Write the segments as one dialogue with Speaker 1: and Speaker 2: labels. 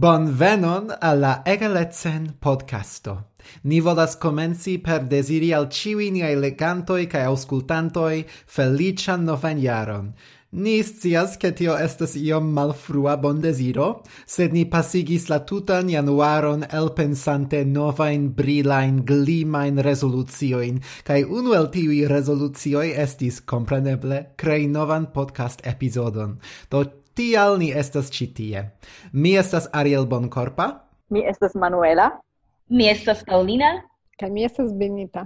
Speaker 1: Bonvenon alla Egalecen podcasto. Ni volas comenci per desiri al ciui niai legantoi cae auscultantoi felician novan jaron. Ni scias che tio estas iom malfrua bon desiro, sed ni pasigis la tutan januaron elpensante novain brilain glimain resolucioin, cae unu el tiui resolucioi estis, compreneble, crei novan podcast episodon. Do Tial ni estas ĉi tie. Mi estas Ariel Bonkorpa.
Speaker 2: Mi estas Manuela.
Speaker 3: Mi estas Paulina.
Speaker 4: Kaj mi estas Benita.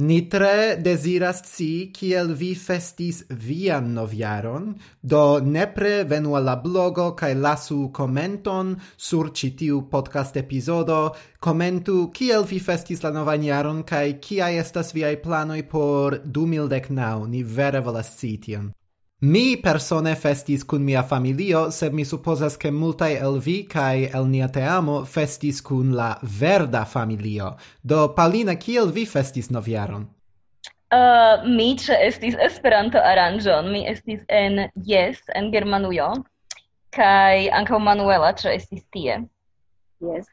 Speaker 1: Ni tre deziras ci, kiel vi festis vian noviaron, do nepre venu alla blogo kaj lasu komenton sur ĉi tiu podcast epizodo, komentu kiel vi festis la novan jaron kaj kiaj estas viaj planoj por 2019. Ni vere volas sci tion. Mi persone festis kun mia familio, sed mi supposas che multae el vi cae el nia teamo festis kun la verda familio. Do Paulina, kiel vi festis noviaron?
Speaker 3: Uh, mi ce estis Esperanto aranjon. Mi estis en Yes, en Germanujo, kaj ankaŭ Manuela ce estis tie.
Speaker 2: Yes.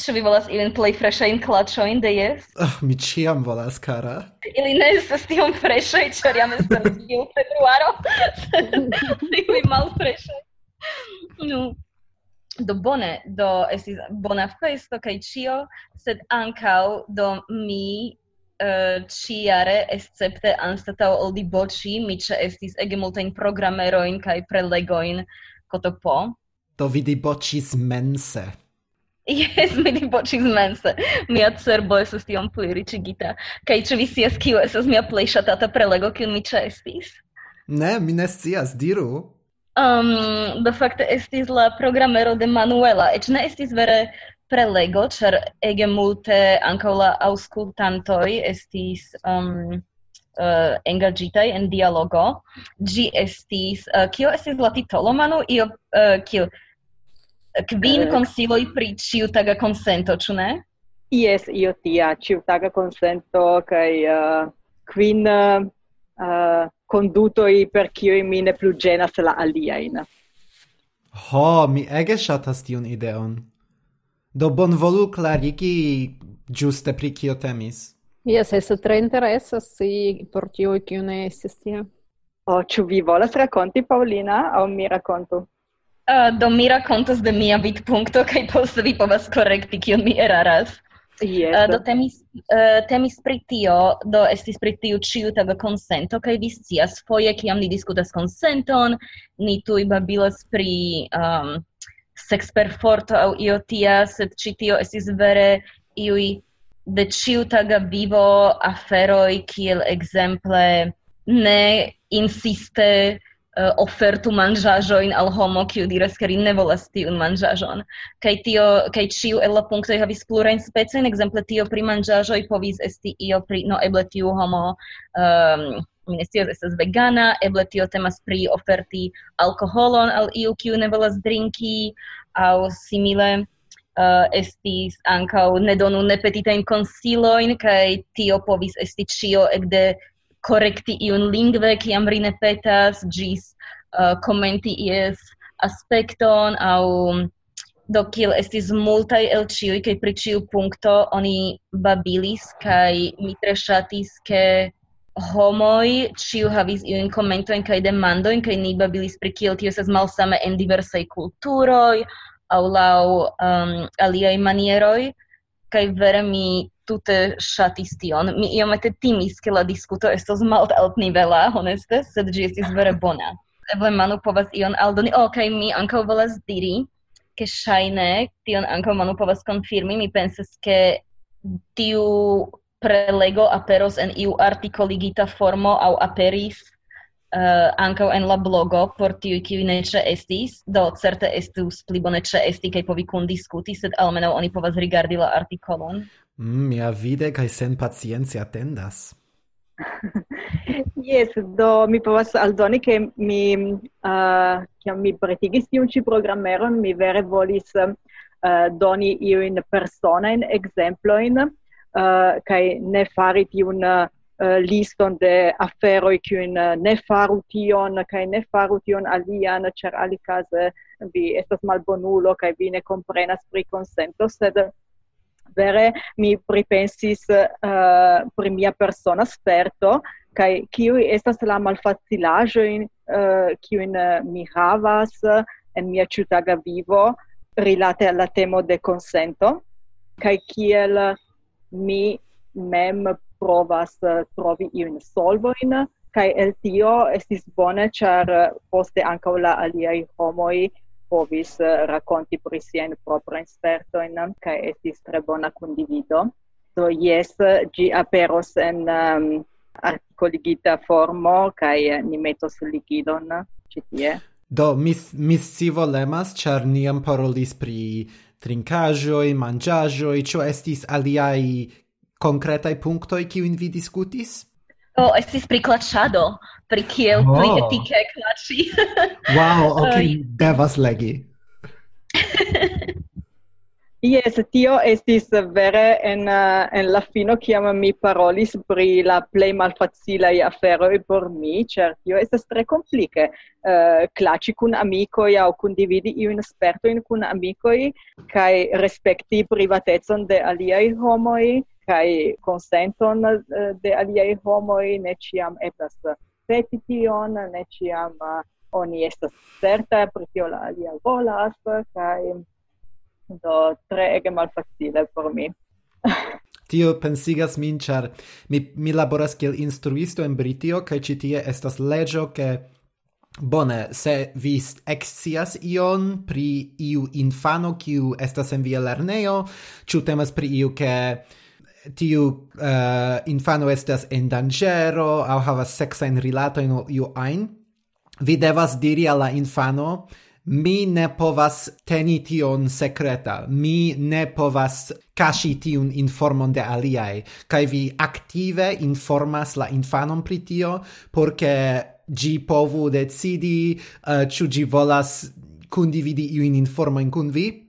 Speaker 3: Ĉu vi volas ilin plej freŝajn klaĉojn de jes?
Speaker 1: Oh, mi ĉiam volas, kara.
Speaker 3: Ili ne estas tiom freŝaj, ĉar jam estas iu februaro. mal malfreŝaj. Nu, do bone, do estis bona festo kaj ĉio, sed ankaŭ do mi eh, uh, ciare escepte anstatau ol diboci, mi ce estis ege multain programeroin kaj prelegoin cotopo.
Speaker 1: Do vi dibocis mense.
Speaker 3: Yes, mi dibocis mense. Mia cerbo esas tiom pli ricigita. Kaj ĉu vi scias kiu estas mia plej ŝatata prelego, kiun mi ĉeestis?
Speaker 1: Ne, mi ne scias, diru.
Speaker 3: Um, de facto, estis la programero de Manuela, eĉ ne estis vere prelego, ĉar ege multe ankaŭ la aŭskultantoj estis um, uh, engagitaj en dialogo. Ĝi estis... Uh, kio estis la titolo, Manu? Io... Uh, kio? kvin eh. konsiloj pri ĉiutaga konsento, ĉu ne?
Speaker 2: Yes, io tia, ciutaga consento, cae uh, kvin eh, uh, condutoi per cioi mi ne plu genas la aliaen.
Speaker 1: Ho, mi ege shatas tiun ideon. Do bonvolu clarigi giuste pri kio temis.
Speaker 4: Yes, es tre interesas si por tioi kiu ne estis tia.
Speaker 2: Oh, ĉu vi volas rakonti, Paulina, o mi rakontu?
Speaker 3: Uh, do mi rakontos de mia vidpunkto kai poste vi povas correcti kion mi eraras.
Speaker 2: Yes.
Speaker 3: Uh, do temis uh, temis pri tio, do estis pri tiu ciu taga consento kai vi scias foje kiam ni diskutas consenton, ni tuj babilas pri ehm, um, seksperforto aŭ io tia, sed ci tio estis vere iui de ciu taga vivo aferoi kiel exemple ne insiste Eh, uh, ofertu manĝaĵojn al homo kiu diras ke ri ne volas tiun manĝaĵon kaj tio kaj ĉiu el la punktoj havis plurajn specojn ekzemple tio pri manĝaĵoj povis esti io pri no eble tiu homo um, mi ne scias estas vegana eble tio temas pri oferti alkoholon al iu kiu ne volas drinki aŭ simile uh, estis ankaŭ ne donu nepetitajn konsilojn kaj tio povis esti ĉio ekde correcti iun lingve kiam ri ne petas gis uh, commenti ies aspekton au mm, do kiel estis multaj el ĉiuj kaj pri ĉiu punkto oni babilis kaj mi tre ŝatis ke homoj ĉiu havis iujn komentojn kaj demandojn kaj ni babilis pri kiel tio estas malsame en diversaj kulturoj aŭ laŭ um, aliaj manieroj kaj vere mi tute shatis tion. Mi iomete timis, ke la diskuto estos malt altnivela, honeste, sed gi estis vere bona. Eble Manu povas ion aldoni. Oh, mi anka volas diri, ke shaine, tion anka Manu povas konfirmi. Mi pensas, ke tiu prelego aperos en iu articoligita formo au aperis uh, ankaŭ en la blogo por tiuj kiuj ne ĉeestis do certe estus pli bone ĉeesti kaj povi kundiskuti sed almenaŭ oni povas rigardi la artikolon.
Speaker 1: Mm, mia vide kaj sen pacience atendas.
Speaker 2: Yes, do mi povas aldoni ke mi eh, uh, kiam mi pretigis tiun ĉi programeron, mi vere volis uh, doni iujn personajn ekzemplojn uh, kaj ne fari tiun uh, uh, liston de aferoi kiun eh, ne faru tion kaj ne faru tion alian ĉar alikaze vi estas malbonulo kaj vi ne komprenas pri konsento sed vere mi pripensis uh, pri mia persona sperto kaj kiu estas la malfacilaĵojn uh, kiujn mi havas en mia ĉiutaga vivo rilate alla temo de consento kai kiel mi mem provas eh, trovi iun solvoin, kai el tio estis bone, char eh, poste ankaŭ la aliai homoi povis eh, rakonti pri sien proprajn spertojn, kai estis tre bona condivido. So, yes, gi aperos en um, articoligita formo, kaj ni metos ligidon citie.
Speaker 1: Do, Do, mis si volemas, char niam parolis pri trincajoi, mangiajoi, cio estis aliai concretai punctoi kiuin vi discutis?
Speaker 3: Oh, estis pri clatschado, pri kiel oh. pli etike clatschi.
Speaker 1: wow, ok, devas legi.
Speaker 2: Yes, tio estis vere en, uh, en la fino kiam mi parolis pri la plei malfacilaj aferoi por mi, cer tio estes tre complice Uh, eh, clacci cun amicoi au cun dividi iun spertojn kun amicoi, kai respecti privatecon de aliai homoi kai consenton eh, de aliai homoi ne ciam etas petition ne ciam eh, oni estas certa pri tio la alia volas, kai do tre ege malfacile por mi.
Speaker 1: Tio pensigas min, char mi, mi laboras kiel instruisto en Britio, kai citie estas legio ke Bone, se vi excias ion pri iu infano kiu estas en via lerneo, ĉu temas pri iu ke tiu uh, infano estas en dangero au havas sexa in rilato in iu ein vi devas diri alla infano mi ne povas teni tion secreta mi ne povas kaŝi tiun informon de aliai kai vi aktive informas la infanon pri tio, por gi povu decidi eh, uh, ciu gi volas kundividi iujn informojn kun vi,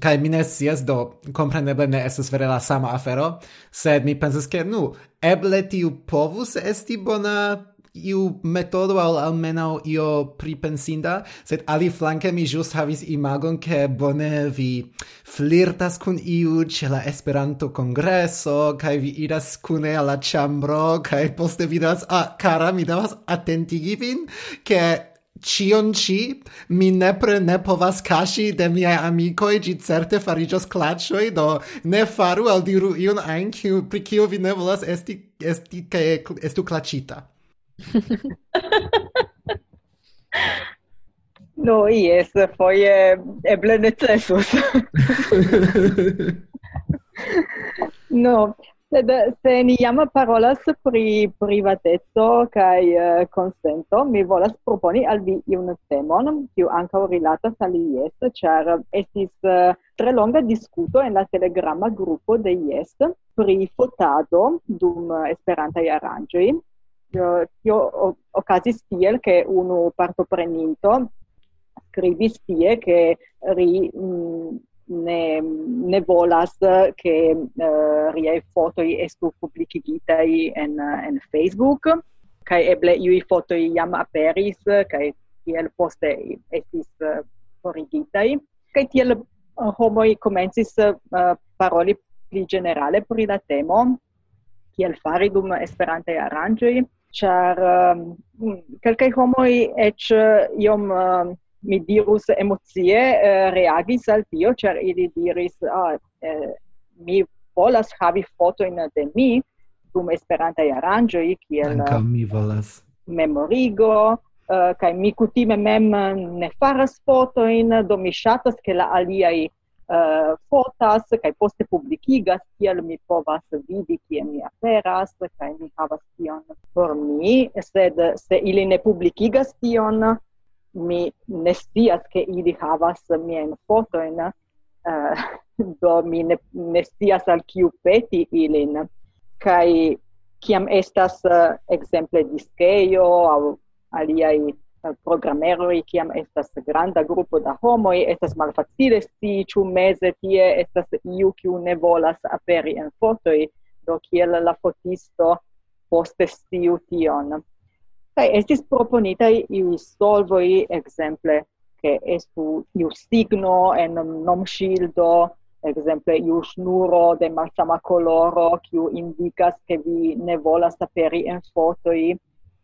Speaker 1: kai mi ne do compreneble ne esas vere la sama afero, sed mi pensas ke nu, eble tiu povus esti bona iu metodo al almenau io pripensinda, sed ali flanke mi jus havis imagon che bone vi flirtas kun iu ce la Esperanto congresso, kai vi iras kune alla chambro, kai poste vidas, ah, cara, mi devas attentigi vin, che Cion ci, mi nepre ne povas kaŝi de miei amicoi, gi certe farigios clacioi, do ne faru al diru iun ein, kiu, pri kiu vi ne volas esti, esti ke, estu clacita.
Speaker 2: no, yes, foie eble necessus. no, Sed se ni jam parolas pri privateco kaj eh, uh, consento, mi volas proponi al vi iun temon, kiu ankaŭ rilatas al IES, ĉar estis uh, tre longa diskuto en la telegrama grupo de IES pri fotado dum esperantaj aranĝoj. io tio okazis tiel, ke unu partopreninto scrivis tie che ri mm, ne, ne volas eh, che eh, uh, riei foto estu publicigitai en, eh, en Facebook, kai eble iui foto jam aperis, kai tiel poste estis uh, forigitai, kai tiel uh, homoi comencis uh, paroli pli generale pri la temo, kiel fari dum esperantaj aranĝoj, char um, kelkaj homoj eĉ iom uh, mi dirus emocie uh, reagis al tio, char ili diris, ah, eh, mi volas havi foto in de mi dum esperantaj aranjoi, kiel
Speaker 1: Anca eh, mi volas.
Speaker 2: memorigo, eh, Uh, kai mi kutime mem ne faras fotojn, do mi shatas ke la aliai uh, fotas kai poste publikigas kiel mi povas vidi kie mi aperas kai mi havas tion por mi sed se ili ne publikigas tion mi ne scias che ili havas foto fotojn uh, do mi ne, ne scias al kiu peti ilin. Kai kiam estas uh, ekzemple diskejo aŭ aliaj eh, uh, i kiam estas granda grupo da homoj estas malfacile sti ĉu meze tie estas iu kiu ne volas aperi en fotoj do kiel la fotisto poste stiu tion. Kai estis proponita iu i exemple, che estu iu signo en nom shildo, exemple iu snuro de malsama coloro, kiu indicas che vi ne volas aperi en fotoi,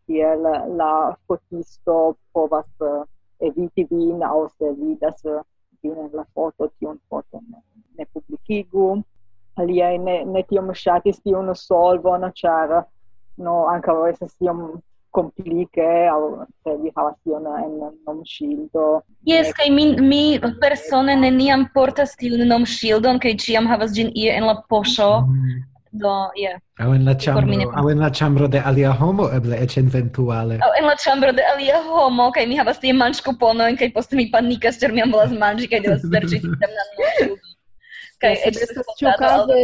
Speaker 2: kiel la fotisto povas eh, eviti vin, au se vidas eh, vin en la foto, tion foto ne, ne publicigu. Aliai ne, ne tiom shatis tion solvon, char no, anca estas tiom compliche al se vi havas tion en nom shieldo
Speaker 3: Yes, kai mi mi persone neniam portas tiun nom shieldon kai ĉiam havas gin ie en la posho mm. do yeah.
Speaker 1: au en la chambro au en la chambro de alia homo, eble ec eventuale.
Speaker 3: au en la chambro de alia homo, kai mi havas tie kupono kai poste mi panikas, ĉar mi jam volas manĝi kaj devas serĉi tiam na
Speaker 4: Kaj eĉ ĉiukaze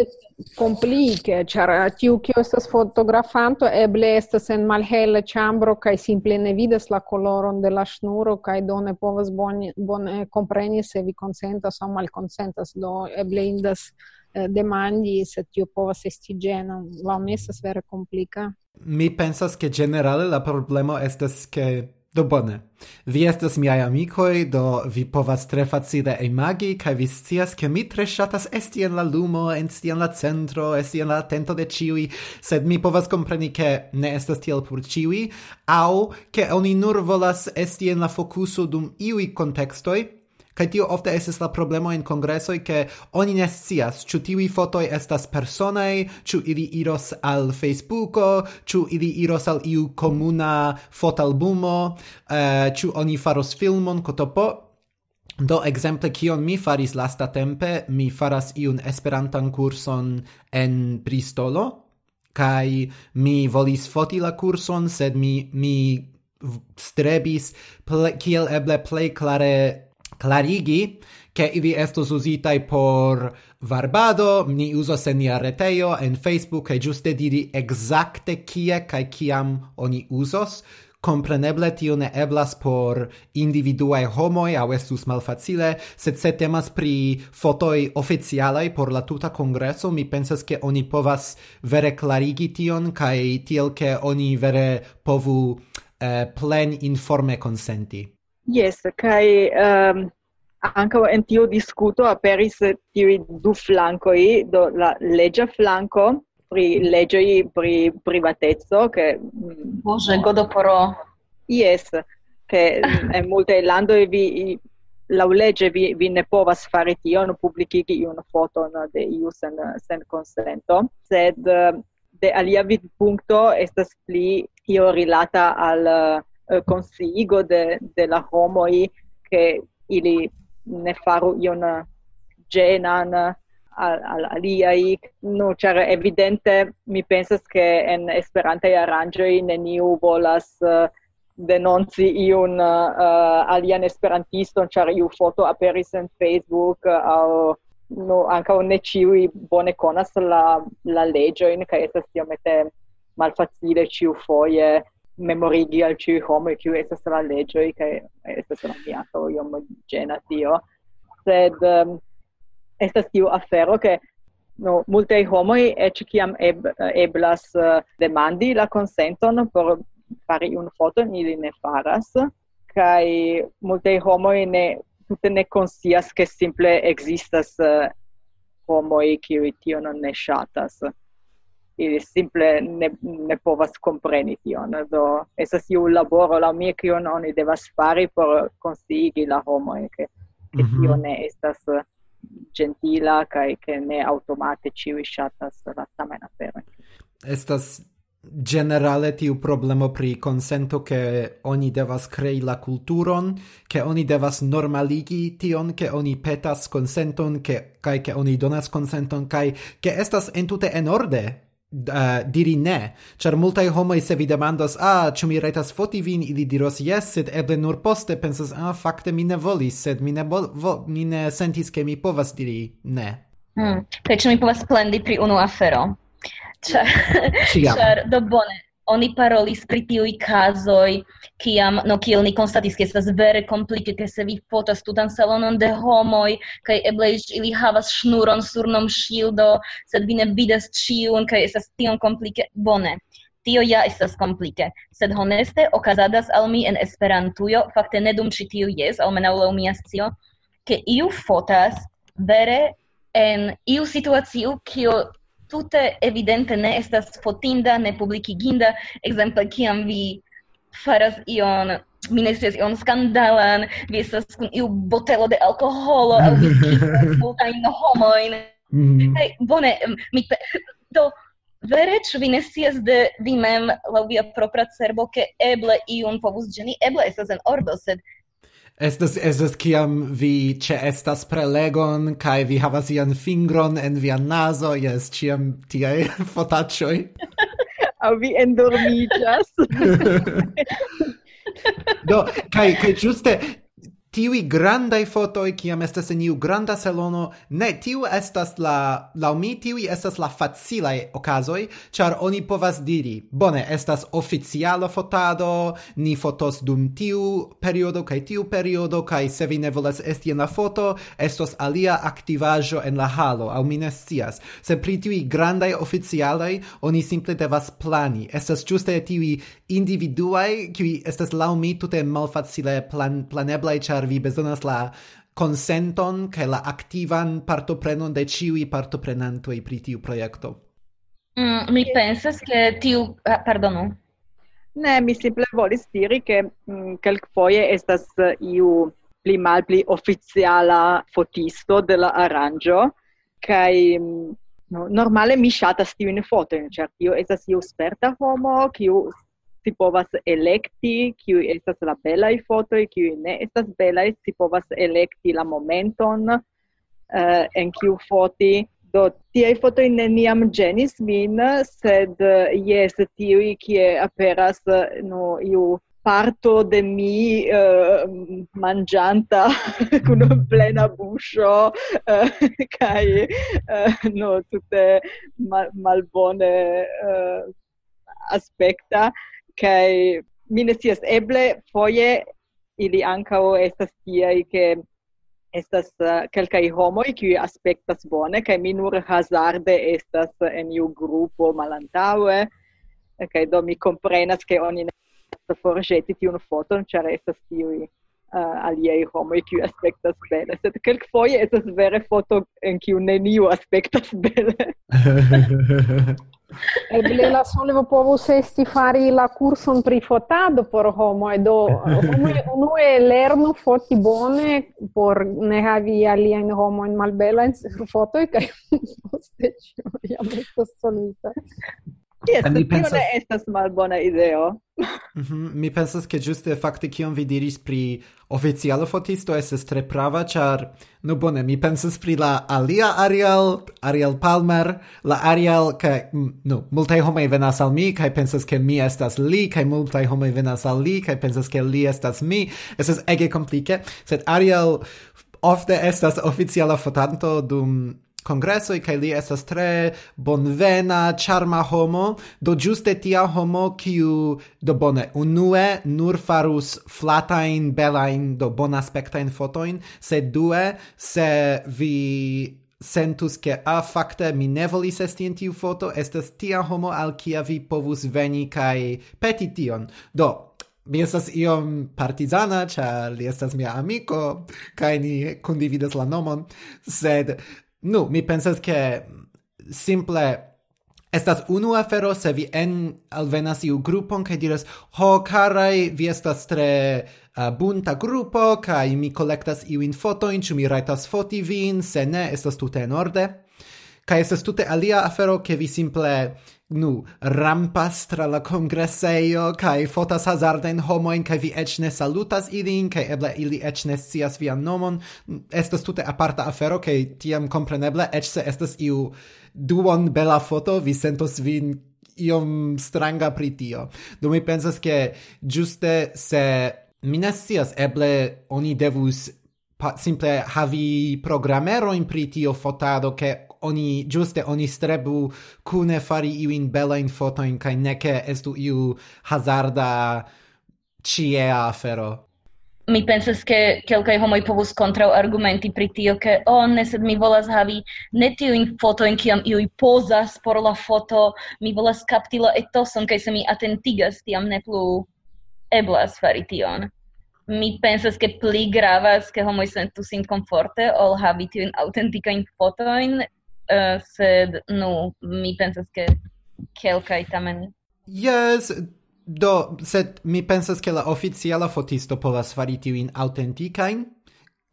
Speaker 4: complique, char tiu kio estas fotografanto eble estas en malhela ĉambro kaj simple ne vidas la koloron de la ŝnuro kaj do ne povas bone bone kompreni se vi konsentas aŭ malkonsentas. Do eble indas eh, demandi se tiu povas esti ĝena La mi estas vere komplika.
Speaker 1: Mi pensas ke ĝenerale la problemo estas ke Do bone. Vi estas miaj amikoj, do vi povas tre facile imagi, kaj vi scias, ke mi tre ŝatas esti en la lumo, esti en la centro, esti en la atento de ĉiuj, sed mi povas kompreni, ke ne estas tiel por ĉiuj, aŭ ke oni nur volas esti en la fokuso dum iuj kontekstoj, Kaj tio ofte estis la problemo en kongresoj, ke oni ne scias ĉu tiuj fotoj estas personaj, ĉu ili iros al Facebooko, ĉu ili iros al iu komuna fotalbumo, eh, ĉu oni faros filmon kotopo. Do exemple kion mi faris lasta tempe, mi faras iun esperantan kurson en Bristolo kai mi volis foti la kurson sed mi mi strebis ple, kiel eble plej klare clarigi che ili estos usitai por varbado, ni uso en nia reteio, en Facebook, e giuste diri exacte kie kai kiam oni usos, compreneble tio ne eblas por individuae homoi au estus malfacile, sed se temas pri fotoi oficialai por la tuta congreso, mi pensas che oni povas vere clarigi tion, kai tiel che oni vere povu eh, plen informe consenti.
Speaker 2: Yes, kai um, ankaŭ en tiu diskuto aperis tiuj du flankoj, do la legge flanco pri legge pri privateco, ke
Speaker 3: mm, Bože, godoporo.
Speaker 2: Yes, che en multaj e vi la legge vi, vi ne povas fari pubblichi una foto no, de iu sen, sen consento sed um, de alia vidpunkto estas pli io rilata al eh, consigo de, de la homoi che ili ne faru ion genan al, al aliai. No, char evidente mi pensas che en esperante arrangio in neniu volas uh, denonci iun uh, alian esperantiston, char iu foto aperis en Facebook uh, au no anche ne ciui bone conas la la legge in essa estas mette malfacile ciu foie memorigi al ciu homo kiu estas la leĝoj kaj estas la miato iom gena tio. Sed um, estas tiu afero che no multe homo e ci chiam eb, eblas uh, demandi la consenton por fari un foto ili ne faras kai multe homo ne tutte ne consias che simple existas uh, qui uti non ne ŝatas ili simple ne, ne povas compreni tion. Do esas iu laboro la mia kion oni devas fari por consigi la homo, e che, che mm -hmm. ne estas uh, gentila kaj ke ne automate ĉiuj ŝatas la saman aferon.
Speaker 1: Estas generale tiu problemo pri consento che oni devas crei la culturon, che oni devas normaligi tion, che oni petas consenton, che, kai che oni donas consenton, kai che estas entute en orde Uh, diri ne, char multai homoi se vi demandas, ah, ciu mi retas foti vin, ili diros yes, sed eble nur poste pensas, ah, facte mi ne volis, sed mi ne, vo mi ne sentis che mi povas diri ne.
Speaker 3: Mm. Kaj, ciu mi povas plendi pri unu afero? Ĉar, ĉar do bone, oni parolis pri tiuj kazoj, kiam, no kiel ni konstatis, ke estas vere komplike, ke se vi fotas tutan salonon de homoj, kaj eble ili havas šnuron sur nom ŝildo, sed vi ne vidas ĉiun, kaj estas tiom komplike. Bone, tio ja estas komplike, sed honeste okazadas al mi en Esperantujo, fakte ne dum ĉi tiu jes, almenaŭ laŭ mia scio, ke iu fotas vere en iu situacio, kio tute evidente ne estas fotinda, ne publikiginda, ekzemple kiam vi faras ion mi ne scias ion skandalan, vi estas kun iu botelo de alkoholo, aŭ vi kisas multajn homojn. Mm. Kaj bone, mi pe... do vere ĉu vi ne scias de vi mem laŭ via propra cerbo ke eble iun povus ĝeni, eble estas en ordo, sed
Speaker 1: Estas estas kiam vi che estas prelegon kai vi havas ian fingron en via nazo, jes, ĉiam tiaj fotaĉoj.
Speaker 2: au vi endormijas
Speaker 1: Do, kai kai juste tiui grandai fotoi kiam estas en iu granda salono, ne, tiu estas la, lau mi, tiui estas la facilai ocasoi, char oni povas diri, bone, estas oficiala fotado, ni fotos dum tiu periodo kai tiu periodo, kai se vi ne volas esti en la foto, estos alia activajo en la halo, au mi ne scias. Se pri tiui grandai oficialai, oni simple devas plani. Estas giuste tiui individuai, kiui estas lau mi tute malfacile plan, planeblai, char char vi bezonas la consenton kaj la aktivan partoprenon de ĉiuj partoprenantoj pri tiu projekto.
Speaker 3: Mm, mi pensas ke tiu ah, pardonu.
Speaker 2: Ne, mi simple volis diri ke mm, kelkfoje estas eh, iu pli malpli oficiala fotisto de la aranĝo kaj mm, no, normale mi ŝatas tiujn fotojn, ĉar tio estas iu sperta homo, kiu si povas electi kiu estas la belaj fotoj kiu ne estas belaj si povas electi la momenton uh, en kiu foti. Do tiaj fotoj neniam ĝenis min sed jes tiuj kie aperas no iu parto de mi eh, uh, mangianta un plena buscio eh, uh, kai uh, no tutte mal, malbone uh, aspecta kai minestias eble foje ili ankaŭ estas tiaj ke estas uh, kelkaj homoj kiuj aspektas bone kaj mi nur hazarde estas en iu grupo malantaŭe kaj do mi komprenas ke oni ne forĵeti tiun foton ĉar estas tiuj uh, aliaj homoj kiuj aspektas bele. Sed kelkfoje estas vere foto en kiu neniu aspektas bele.
Speaker 4: Eble la solvo povus esti fari la curson pri fotado por e do homoj unue lernu foti bone por ne havi homo in malbelajn sur fotoi, kai poste ĉio jam estos solita.
Speaker 2: Yes, mi pensas... ne estas malbona ideo.
Speaker 1: mm -hmm. Mi pensas che giuste fakte kion vi diris pri oficiala fotisto es tre prava, char, nu bone, mi pensas pri la alia Ariel, Ariel Palmer, la Ariel kaj nu, multai homoj venas al mi kai pensas ke mi estas li kai multai homoj venas al li kai pensas ke li estas mi. Estas ege komplike, sed Ariel ofte estas oficiala fotanto dum congresso e li estas tre bonvena charma homo. Do giuste tia homo kiu do bone unue nur farus flatain belain do bon aspectain fotoin se due se vi sentus che a facte mi ne volis esti in tiu foto estas tia homo al kia vi povus veni kai peti tion. Do mi estas iom partizana, ĉar li estas mia amiko, kaj ni kundividas la nomon, sed Nu, mi pensas che mm, simple Estas unu afero se vi en alvenas iu grupon kaj diras ho karai vi estas tre uh, bunta grupo kaj mi kolektas in foto in mi rajtas foti vin? Se ne estas tute en orde. Kaj estas tute alia afero ke vi simple nu rampas tra la congresseio kai fotas hazarden homoin kai vi echne ne salutas ilin kai eble ili ec ne scias vian nomon. Estas tute aparta afero kai tiam compreneble ech se estas iu duon bela foto vi sentos vin iom stranga pri tio. Do mi pensas ke juste se mi ne scias eble oni devus simple havi programero in pri tio fotado ke oni giuste oni strebu kune fari iu in bella in foto in kai neke estu iu hazarda cie afero.
Speaker 3: Mi pensas che che ok povus contra argumenti pri tio che o oh, sed mi volas havi ne tiu in foto in kiam iu pozas por la foto. Mi volas kapti la etoson kaj se mi atentigas tiam ne plu eblas fari tion. Mi pensas che pli gravas che homoi sentu sin conforte ol havi tiu in autentica in foto in uh, sed nu mi pensas ke kelka tamen
Speaker 1: Yes, do sed mi pensas ke la oficiala fotisto povas fari tiujn autenticain,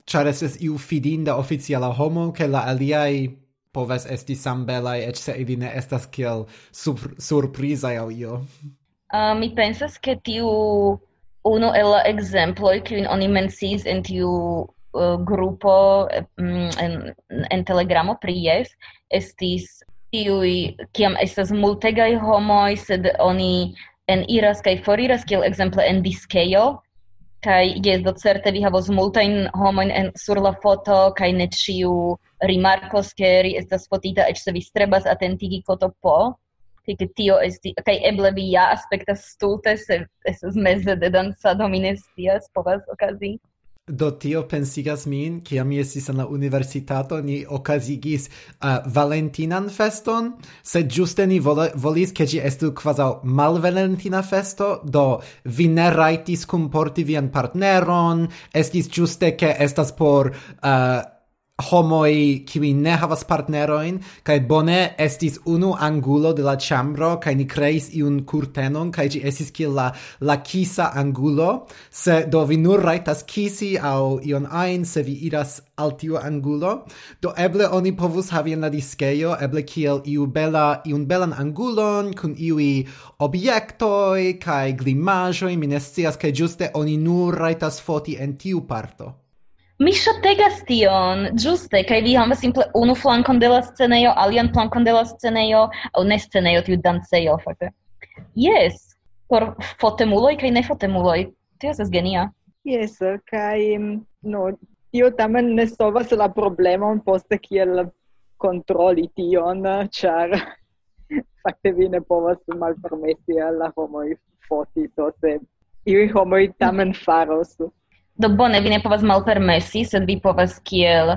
Speaker 1: ĉar estas iu fidinda oficiala homo ke la aliaj povas esti sambelaj eĉ se ili ne estas kiel sur surprizaj aŭ io.
Speaker 3: Uh, mi pensas ke tiu unu el la ekzemploj kiujn oni menciis en tiu uh, grupo um, en, en Telegramo pries estis tiui, kiam estas multegai homoi, sed oni en iras kai foriras, kiel exemple en diskejo, kai jes do certe vi havos multain homoin en sur la foto, kai ne ciu rimarkos, ke ri estas fotita, ec se vi strebas atentigi koto po, kai ke tio esti, kai eble vi ja aspektas stulte, se estas meze de dansa mi povas okazi.
Speaker 1: Do tio pensigas min, kia mi estis en la universitato, ni okazigis uh, valentinan feston, se giuste ni vola, volis che ci estu mal Valentina festo, do vi ne raitis comporti vian partneron, estis juste che estas por... Uh, homoi qui ne havas partneroin, kai bone estis unu angulo de la chambro, kai ni creis iun curtenon, kai gi estis kiel la, la kisa angulo, se do vi nur raitas kisi au ion ein, se vi iras al tiu angulo, do eble oni povus havi en la diskeio, eble kiel iu bela, iun belan angulon, kun iui objektoi, kai glimajoi, minestias, ne kai giuste oni nur raitas foti en tiu parto.
Speaker 3: Mi ŝategas tion, giuste, kai vi havas simple unu flankon de la scenejo, alian flankon de la scenejo, au ne scenejo, tiu dancejo, fakte. Yes, por fotemuloj kai ne fotemuloj. Tio estas genia.
Speaker 2: Yes, kai, mm, no, tio tamen ne solvas la problemon poste kiel kontroli tion, ĉar fakte vi ne povas malpermesi al la homoj foti, do se iuj homoj tamen faros.
Speaker 3: Do bone vi ne povas malpermesi, sed vi povas kiel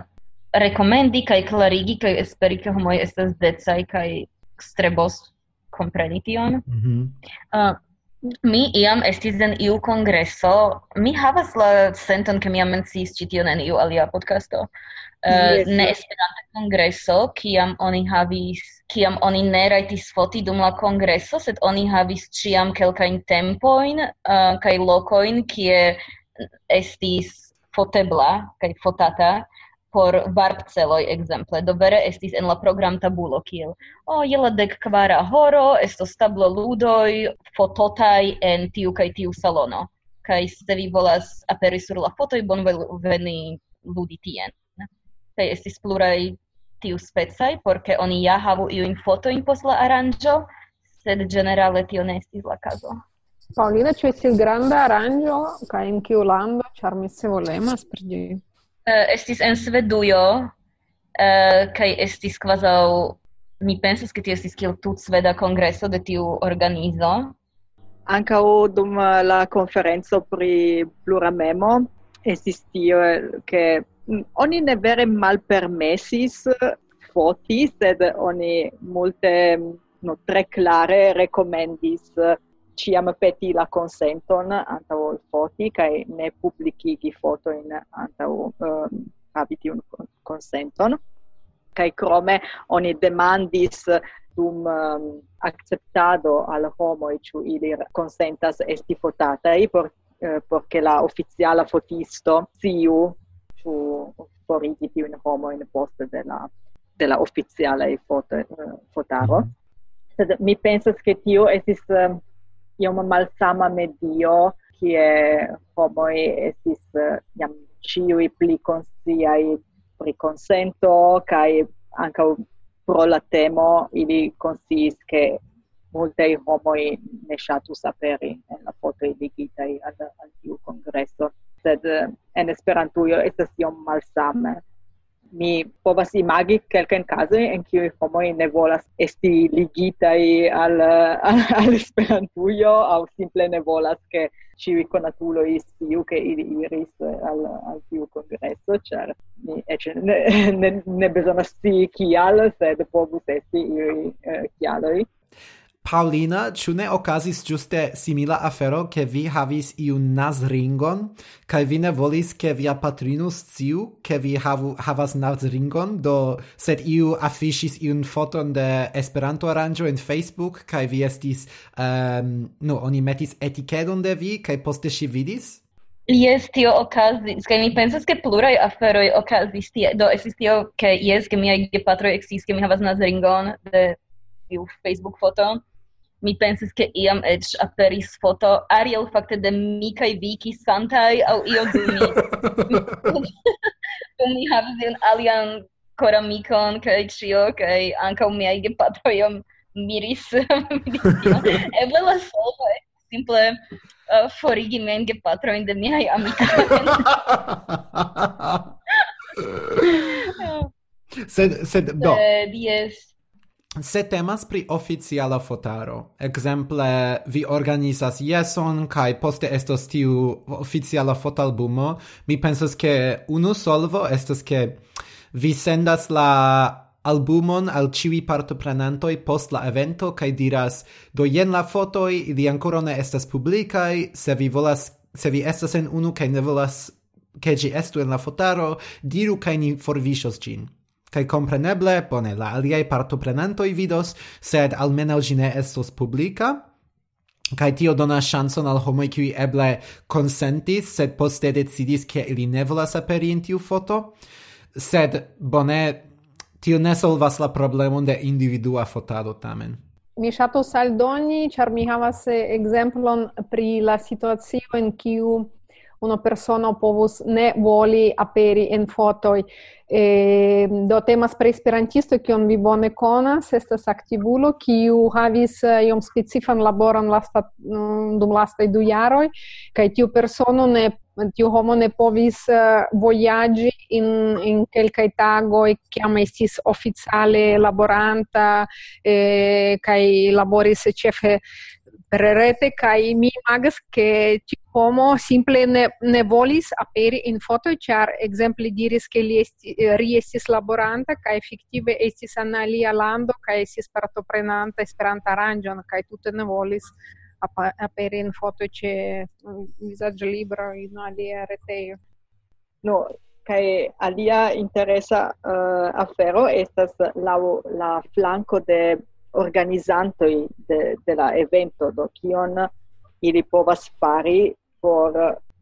Speaker 3: rekomendi kaj klarigi kaj esperi ke homoj estas decaj kaj strebos kompreni tion. Mm -hmm. uh, mi iam estis en iu kongreso, mi havas la senton ke mi jam menciis ĉi tion en iu alia podcasto. Uh, yes, ne esperanta kongreso, kiam oni havis, kiam oni ne rajtis foti dum la kongreso, sed oni havis ĉiam kelkajn tempojn uh, kaj lokojn kie estis fotebla kaj fotata por varp celoj ekzemple. Do vere estis en la program tabulo kiel o oh, je la dek kvara horo estos tablo ludoj fototaj en tiu kaj tiu salono. Kaj se vi volas aperi sur la fotoj bonvolu veni ludi tien. Kaj estis pluraj tiu specaj por ke oni ja havu iujn fotojn post la aranĝo sed ĝenerale tio ne estis la kazo.
Speaker 4: Paulina, c'è il grande arancio kaj in kiu lando ĉar mi se volemas pri?
Speaker 3: Uh, eh, estis en Svedujo eh, uh, kai estis kvazaŭ mi pensas che ti estis kiel tut sveda congresso de tiu organizo.
Speaker 2: Ankaŭ dum eh, la conferenzo pri pluramemo, estis tio che mm, oni ne vere mal malpermesis foti, sed oni multe mm, no tre clare recomendis ciam peti la consenton anta ol foti kai ne publikigi foto in anta um, ehm, habiti un consenton. Kai crome oni demandis dum um, acceptado al homo e chu ili consentas esti fotatai por eh, porque la oficiala fotisto siu chu forigi più in homo in poste della della oficiala e foto eh, fotaro. Sed mi pensas che tio estis um, iom malsama medio, kie homoi estis eh, jam ciui pli consciai pri consento, kai anca pro la temo ili consciis che multei homoi ne shatus aperi en la foto ligitai al, al tiu congresso. Sed eh, en Esperantujo estas iom malsame mi povas imagi kelkajn kazojn en kiuj homoj ne volas esti ligitaj al, al, al Esperantujo aŭ simple ne volas ke ĉiuj konatuloj sciu ke ili iris al, al tiu kongreso, ĉar mi eĉ ne, ne, ne bezonas scii kial, sed povus esti iuj uh, kialoj.
Speaker 1: Paulina, ĉu ne okazis ĝuste simila afero, ke vi havis iun nazringon kaj vi ne volis ke via patrino sciu ke vi havu, havas nazringon, do sed iu afiŝis iun foton de Esperanto aranĝo en Facebook kaj vi estis ehm, um, no, oni metis etikedon de vi kaj poste ŝi vidis?
Speaker 3: Yes, tio okazis, kaj mi pensas ke pluraj aferoj okazis tie, do estis tio ke jes, ke miaj gepatroj eksis, ke mi havas nazringon de tiu Facebook foton, mi pensis che iam ec aperis foto ariel fakte de mi kai vi ki santai au io do mi. Tu mi havis un alian koramikon cio kai kaj mi miaj gepatro iom miris. Eble la solvo simple uh, forigi men gepatro in de miaj amikoj
Speaker 1: sed sed do.
Speaker 3: Sed, yes.
Speaker 1: Se temas pri oficiala fotaro, exemple vi organizas jeson kai poste estos tiu oficiala fotalbumo, mi pensas ke unu solvo estas ke vi sendas la albumon al ciui partoprenantoi post la evento kai diras do jen la fotoi ili ancora ne estas publicai se vi volas se vi estas en unu kai ne volas ke gi estu en la fotaro diru kai ni forviŝos gin. Kai compreneble, bone, la aliaj partoprenantoj vidos, sed almeno gine estos publica, kai tio dona chanson al homoi qui eble consentis sed poste decidis, ke ili ne volas aperi in tiu foto. Sed, bone, tio ne solvas la problemon de individua fotado tamen.
Speaker 4: Mi shato saldoni char mi havas eh, exemplon pri la situazio en kiu una persona povus ne voli aperi en fotoj. E, ehm, do temas pri esperantisto, on vi bone konas, estas aktivulo, kiu havis eh, iom specifan laboron lasta, mm, dum lastaj du jaroj, kaj tiu persono ne tiu homo ne povis uh, vojaĝi in in kelkaj tagoj kiam estis oficiale laboranta eh, kaj laboris eh, ĉefe rete kai mi imagas ke ti homo simple ne, ne volis aperi in foto char ekzemple diris ke li esti riestis laboranta kai effettive estis en alia lando kai estis partoprenanta Esperanto aranjon kai tutte ne volis aperi in foto che mm, visage libro in alia rete
Speaker 2: No, kai alia interesa uh, afero estas la la flanco de organizantoi de, de la evento, do kion ili povas fari por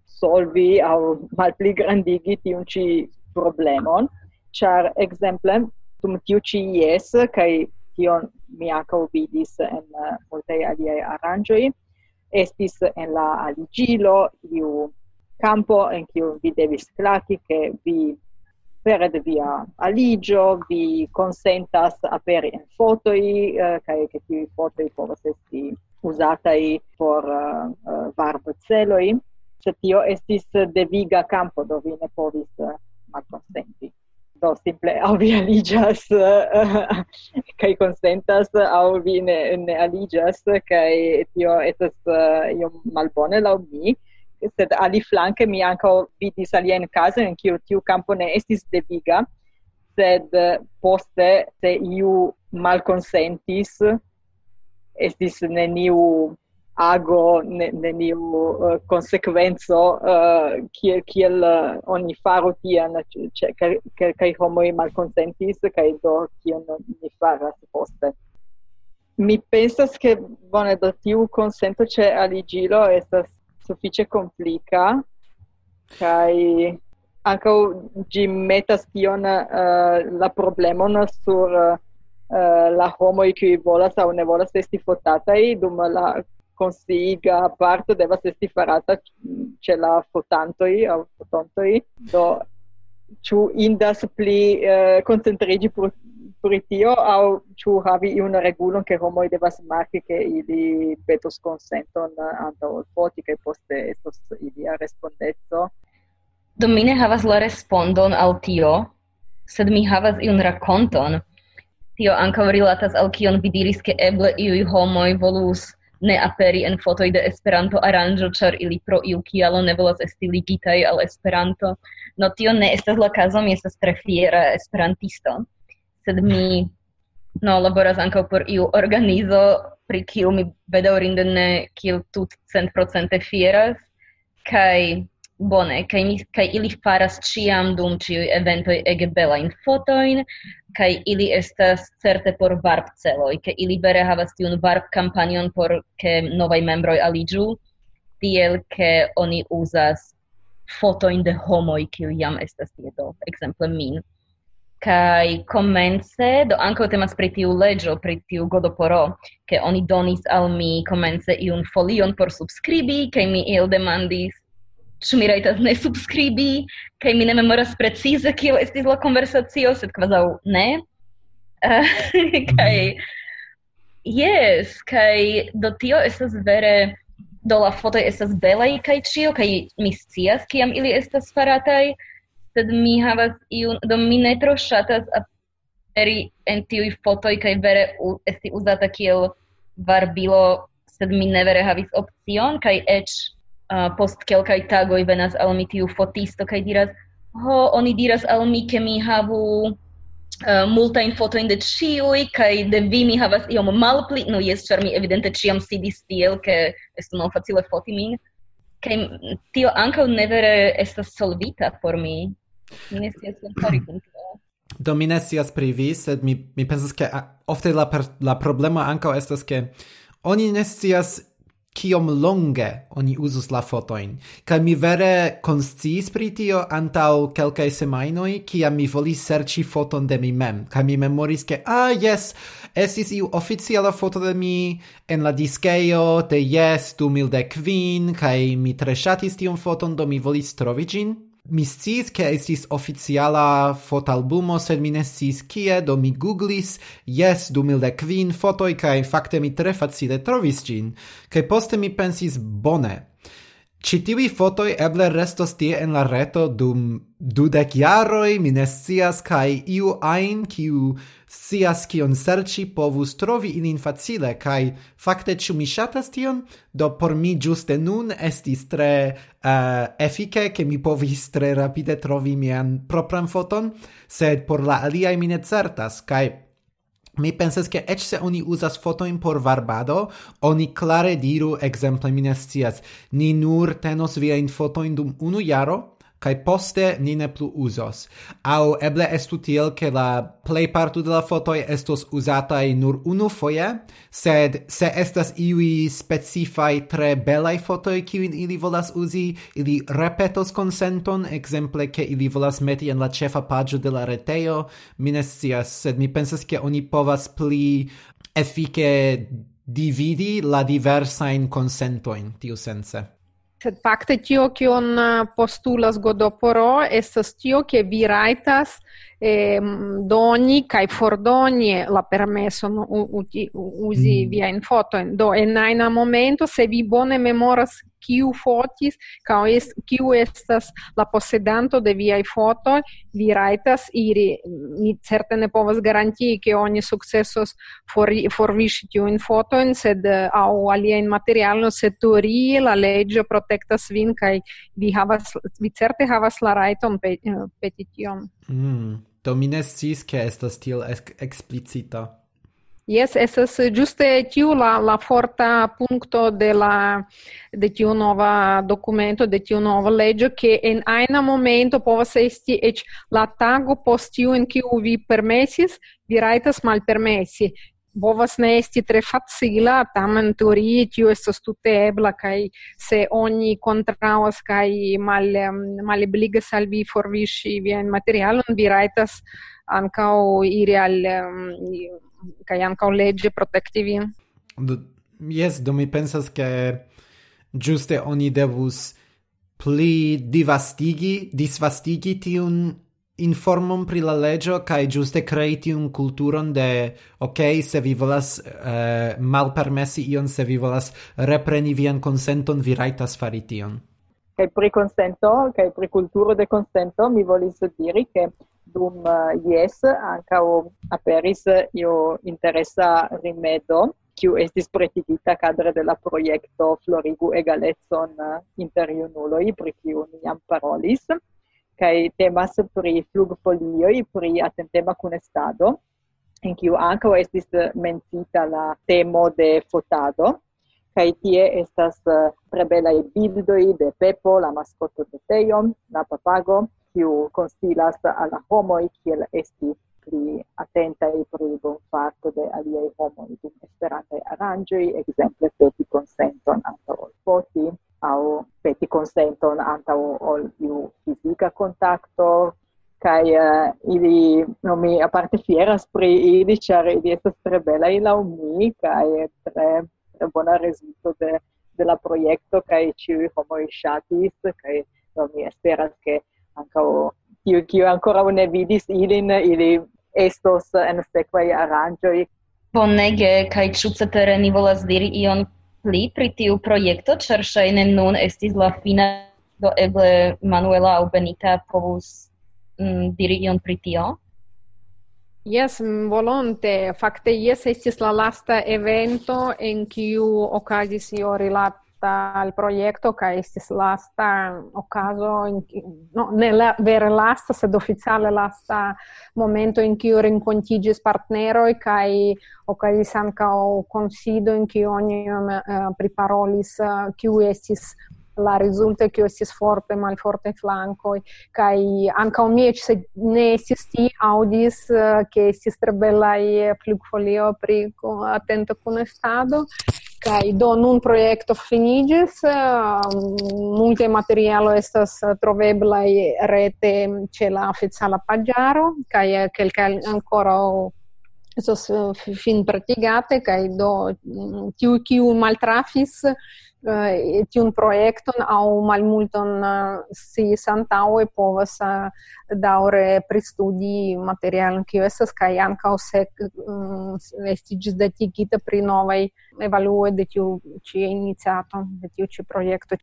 Speaker 2: solvi au malpli grandigi tiun ci problemon, char exemple tum tiu ci ies, kai tion mi ancau vidis en uh, multei aliei arangioi, estis en la aligilo, iu campo en kiu vi devis claci, che vi pere de via aligio vi consentas aperi en fotoi eh, uh, kai che ti fotoi povas esti usatai por eh, eh, uh, uh, varbo celoi se tio estis deviga campo do vi ne povis uh, malconsenti. Do simple au vi aligas uh, kai consentas au vi ne, ne aligias kai tio estas uh, io malbone la mi sed ali flanke mi anco vidis casa in kiu tiu campo ne estis deviga. Sed eh, poste se iu malkonsentis estis neniu ago ne, neniu eh, uh, consequenzo uh, eh, kiel kiel uh, oni faru tian kai homoi mal consentis, kai do kion ni faras poste. Mi pensas che bone do tiu consento ce aligilo estas suffice complica kai anche gi metas tion uh, la problemon sur uh, la homoj qui volas aŭ ne volas esti i dum la consiga parte devas esti farata ce la fotantoi au i do chu indas pli uh, concentrigi pri tio au chu havi iun regulon ke homo devas marki ke ili petos consenton anta ol foti che poste estos ilia respondeco do
Speaker 3: Domine havas la respondon al tio sed mi havas iun rakonton tio ankaŭ rilatas al kion vi diris ke eble iuj homoj volus ne aperi en fotoj de Esperanto aranĝo, ĉar ili pro iu kialo ne volas esti ligitaj al Esperanto. No tio ne estas la kazo, mi estas tre fiera esperantisto sed mi no laboras ankaŭ por iu organizo pri kiu mi bedaŭrinde ne kiel tut centprocente fieras. Kaj bone kaj mi kaj ili faras ĉiam dum ĉiuj eventoj ege belajn fotojn kaj ili estas certe por varp celoj ke ili vere havas tiun varp kampanjon por ke novaj membroj aliĝu tiel ke oni uzas fotojn de homoj kiuj jam estas tie do. Ekzemple min kai comence do anko temas pri tiu legio pri tiu godoporo ke oni donis al mi comence iun folion por subscribi ke mi il demandis ĉu mi rajtas ne subskribi kaj mi ne memoras precize kio estis la konversacio sed kvazaŭ ne. Uh, kaj jes kaj do tio estas vere do la fotoj estas belaj kaj ĉio kaj mi scias kiam ili estas farataj sed mi havas iun, do mi ne tro ŝatas aperi en tiuj fotoj kaj vere esti uzata kiel varbilo, sed mi ne vere havis opcion, kaj eĉ uh, post kelkaj tagoj venas al mi tiu fotisto kaj diras, ho, oni diras al mi, ke mi havu Uh, multajn fotojn de ĉiuj kaj de vi mi havas iom malpli. No jes ĉar mi evidente ĉiam sidis tiel ke estu malfacile foti min. Kaj tio ankaŭ ne vere estas solvita por mi. Mi ne scias kun tio.
Speaker 1: Do mi ne scias pri vi, sed mi, mi pensas ke ofte la, per, la problema ankaŭ estas ke oni ne scias kiom longe oni uzus la fotojn. Kaj mi vere konsciis pri tio antaŭ kelkaj semajnoj, kiam mi volis serĉi foton de mi mem. Kaj mi memoris, ke, ah, jes, estis iu oficiala foto de mi en la diskejo de jes 2015, kaj mi tre ŝatis tiun foton, do mi volis trovi ĝin. Mi sciis che estis oficiala fotalbumo, sed mi ne sciis kie, do mi googlis, jes, 2005 fotoi, cae fakte mi tre facile trovis gin, cae poste mi pensis, bone, Ĉi tiuj fotoj eble restos tie en la reto dum dudec jaroi, mi ne scias, cae iu ain, kiu scias kion serci, povus trovi ilin facile, cae facte, ciu mi shatas tion? Do por mi giuste nun estis tre uh, efike, che mi povis tre rapide trovi mian propran foton, sed por la aliai mi ne certas, cae Mi pensas che ec se oni usas fotojn por varbado, oni clare diru, exemple mi ne ni nur tenos viajn fotojn dum unu jaro kai poste ni ne plu uzos. au eble estu tiel, ke la play parto de la fotoj estos uzataj nur unu foje, sed se estas iui specifai tre belai fotoj ki ili volas uzi, ili repetos konsenton, ekzemple ke ili volas meti en la ĉefa paĝo de la retejo, mi ne scias, sed mi pensas ke oni povas pli efike dividi la diversain consentoin, tiu sense.
Speaker 4: Sed fakte tio kion uh, postulas Godoporo estas tio ke vi rajtas eh, doni kaj fordoni la permeson uzi mm. viajn fotojn. Do en ajna momento se vi bone memoras kiu fotis kaj es kiu estas la posedanto de viaj fotoj vi rajtas iri mi certe ne povas garantii ke oni sukcesos for forviŝi tiujn fotojn sed aŭ aliajn materialojn sed teorie la leĝo protektas vin kaj vi havas vi certe havas la rajton peti tion
Speaker 1: mm. Do mi ne sciis, ke estas tiel eksplicita.
Speaker 4: Yes, esas juste tiu la la forta punto de la de tiu nova documento, de tiu nova legge che en aina momento povas esti ec la tago post tiu in kiu vi permesis, vi raitas malpermesi. Povas ne esti tre facila, tamen teorie tio estas tute ebla kaj se oni kontraŭas kaj mal malebligas al vi forviŝi vian materialon, vi rajtas ankaŭ iri al kaj ankaŭ leĝe protekti vin?
Speaker 1: Jes, do mi pensas ke ĝuste oni devus pli divastigi, disvastigi tiun informon pri la legio kai giuste creati un culturon de ok, se vi volas eh, malpermesi ion, se vi volas repreni vian consenton vi raitas fari tion.
Speaker 2: kai pri consento kai pri culturo de consento mi volis diri che dum eh, IES ancau aperis eh, io interessa rimedo kiu estis pretigita cadre de la proiecto Florigu egalecon eh, inter iunuloi, pri kiu ni jam parolis, kai temas pri flugfolioi, pri atentema cunestado, in kiu anca estis mencita la temo de fotado, kai tie estas tre belaj bildoi de Pepo, la maskoto de Teion, la papago, kiu konsilas al homoj kiel esti pli atentaj pri bonfarto de aliaj homoj dum esperantaj aranĝoj, ekzemple peti konsenton antaŭ ol foti, aŭ peti konsenton antaŭ ol iu fizika kontakto, kai uh, eh, ili no mi aparte fieras pri ili char ili estas tre belaj la mi kai tre, tre bona rezulto de de la projekto kai ci homo shatis kai no mi esperas ke ancao tiu kiu ancora ne vidis ilin ili estos en sekvaj arrangioi.
Speaker 3: Bonege, kaj ĉu cetere ni volas diri ion pli pri tiu projekto, ĉar shaine nun estis la fina, do eble Manuela au Benita povus mm, diri ion pri tio?
Speaker 4: Yes, volonte. Fakte, yes, estis la lasta evento en kiu okazis io rilate lasta al proiecto ca estis lasta ocaso in, no ne la, vere lasta sed oficiale lasta momento in kiu renkontiĝis partneroj kaj okazis o consido in cui ogni uh, priparolis uh, estis la risulta che estis forte malforte flankoj kai ankaŭ un mie se ne estis audis eh, uh, ke estis tre belaj flugfolio pri atenta kunestado Kai do nun projekto finigis, ehm, multe materialo estas trovebla rete ce la oficiala pagiaro, kai eh, kelkaj ancora estos eh, fin praticate, kai do mm, tiu kiu maltrafis Eh, tiun projekton au malmulton eh, si santaue povas eh, daure pristudi material kiu estas kaj ankaŭ sek mm, estiĝis datigita pri novaj evaluoj de tiu ĉi iniciato de tiu ĉi projekto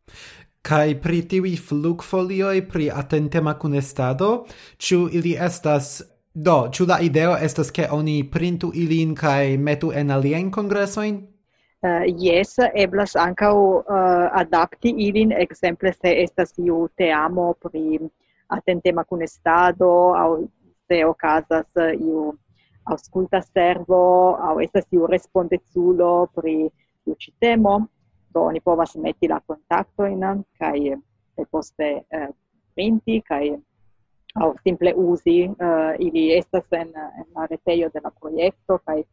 Speaker 1: kai pri tivi flugfolioj pri atentema kunestado ĉu ili estas do ĉu la ideo estas ke oni printu ilin kai metu en alien kongresoin
Speaker 2: Eh, jes uh, eblas anca uh, eh, adapti ilin. Exemple se estas iu te amo pri atentema kunestado au se ocasas uh, iu ausculta servo au estas iu respondezulo pri iu citemo do oni povas metti la kontaktojn kaj poste uh, printi kai au simple usi uh, ili estas en, en la retejo de la projekto kai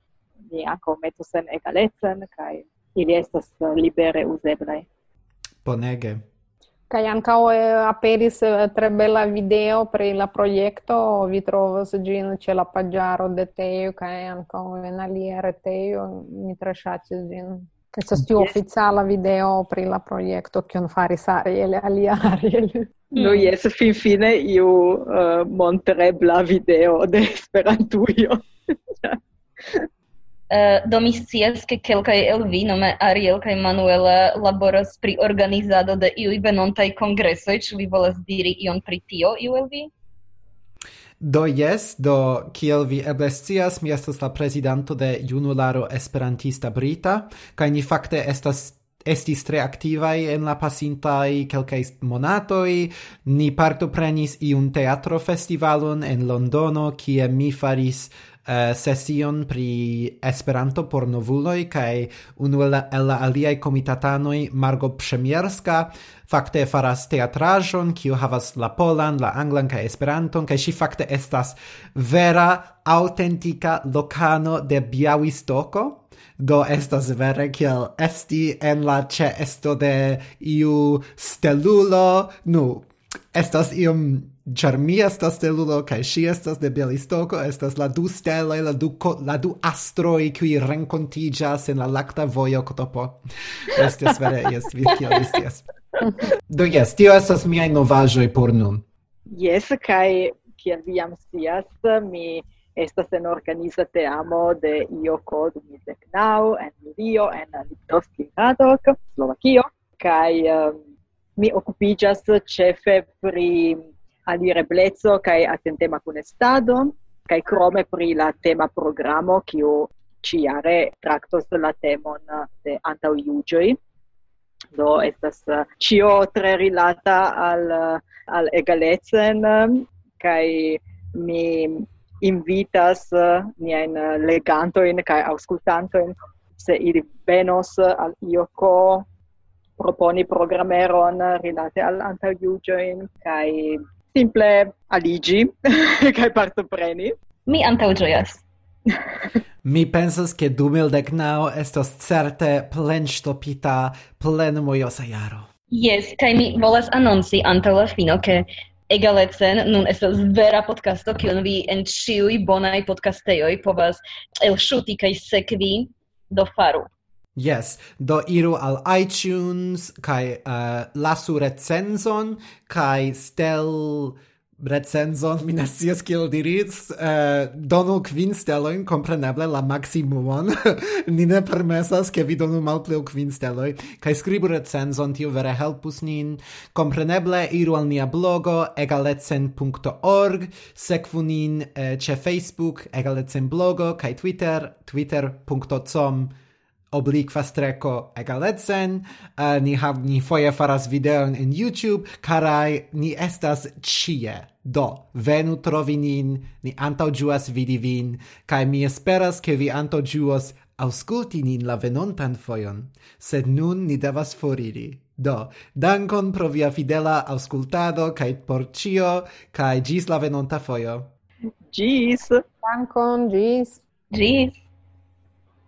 Speaker 2: ni anco metus en egalecen kai ili estas eh, libere uzeblaj.
Speaker 1: Bonege.
Speaker 4: Kaj ankaŭ aperis eh, tre bella video pri la proiecto vi trovos gin ce la paggiaro de Teo kaj ankaŭ en alia retejo, mi tre ŝatis ĝin. Estas tiu yes. oficiala video pri la projekto kiun faris Ariel alia Ariel.
Speaker 2: No, mm. yes, fin fine io uh, eh, monterebla video de Esperantujo.
Speaker 3: Uh, do mi scias ke kelkaj el vi nome Ariel kaj Manuela laboras pri organizado de iuj venontaj kongresoj, ĉu vi volas diri ion pri tio iu el vi?
Speaker 1: Do jes, do kiel vi eble scias, mi estas la prezidanto de Junularo Esperantista Brita, kaj ni fakte estas estis tre activai en la pasintai kelkaj monatoi, ni partoprenis iun teatro festivalon en Londono, kie mi faris Eh, uh, sesion pri Esperanto por novuloj kaj unu el, el la aliaj komitatanoj Margo Przemierska fakte faras teatraĵon kiu havas la polan, la anglan kaj Esperanton kaj ŝi fakte estas vera autentika lokano de Białystoko. Do estas vere kiel esti en la ĉeesto de iu stelulo, nu, estas iom char mi estas de ludo kaj ŝi estas de Belistoko estas la du steloj la du ko, la du astroj kiuj renkontiĝas en la lakta vojo kotopo. Estas vere jes vi tiel scias do jes tio estas miaj novaĵoj por nun.
Speaker 2: Jes kaj kiel vi jam scias mi estas en organiza teamo de IOKO 2019 en Rio en Liptovski Radok Slovakio kai um, mi occupigas cefe pri alirebleco attentema con kunestado kaj crome pri la tema programo kiu ciare tractos la temon de antau iugioi. Do estas cio tre rilata al, al egalezen, kaj mi invitas niain legantoin kaj auscultantoin se ili venos al IOCO proponi programeron rilate al antaŭjuĝojn kaj simple aligi kaj partopreni.
Speaker 3: Mi antaŭĝojas.
Speaker 1: Mi pensas ke 2019 estos certe plenŝtopita plenmojosa jaro.
Speaker 3: Yes, kaj mi volas anonci antaŭ la fino ke egalecen nun estas vera podcasto kiun vi en ĉiuj bonaj podcastejoj povas elŝuti kaj sekvi do faru.
Speaker 1: Yes, do iru al iTunes kai uh, lasu recenzon kai stel recenzon mi ne scias kiel diris uh, donu kvin stelojn kompreneble la maximumon ni ne permesas ke vi donu malpli ol kvin steloj kaj skribu recenzon tio vere helpus nin. Kompreneble iru al nia blogo egalecen.org sekvu nin uh, ĉe Facebook egalecen blogo kaj Twitter twitter.com obliqua streco egalecen, uh, eh, ni, hav, ni foje faras videon in YouTube, carai ni estas cie. Do, venu trovi nin, ni antaŭĝuas vidi vin, kaj mi esperas, ke vi antaŭĝuos ausculti nin la venontan foion, sed nun ni devas foriri. Do, dankon pro via fidela auscultado, kaj por cio, kaj gis la venonta foio.
Speaker 2: Gis!
Speaker 4: Dankon, gis!
Speaker 3: Gis!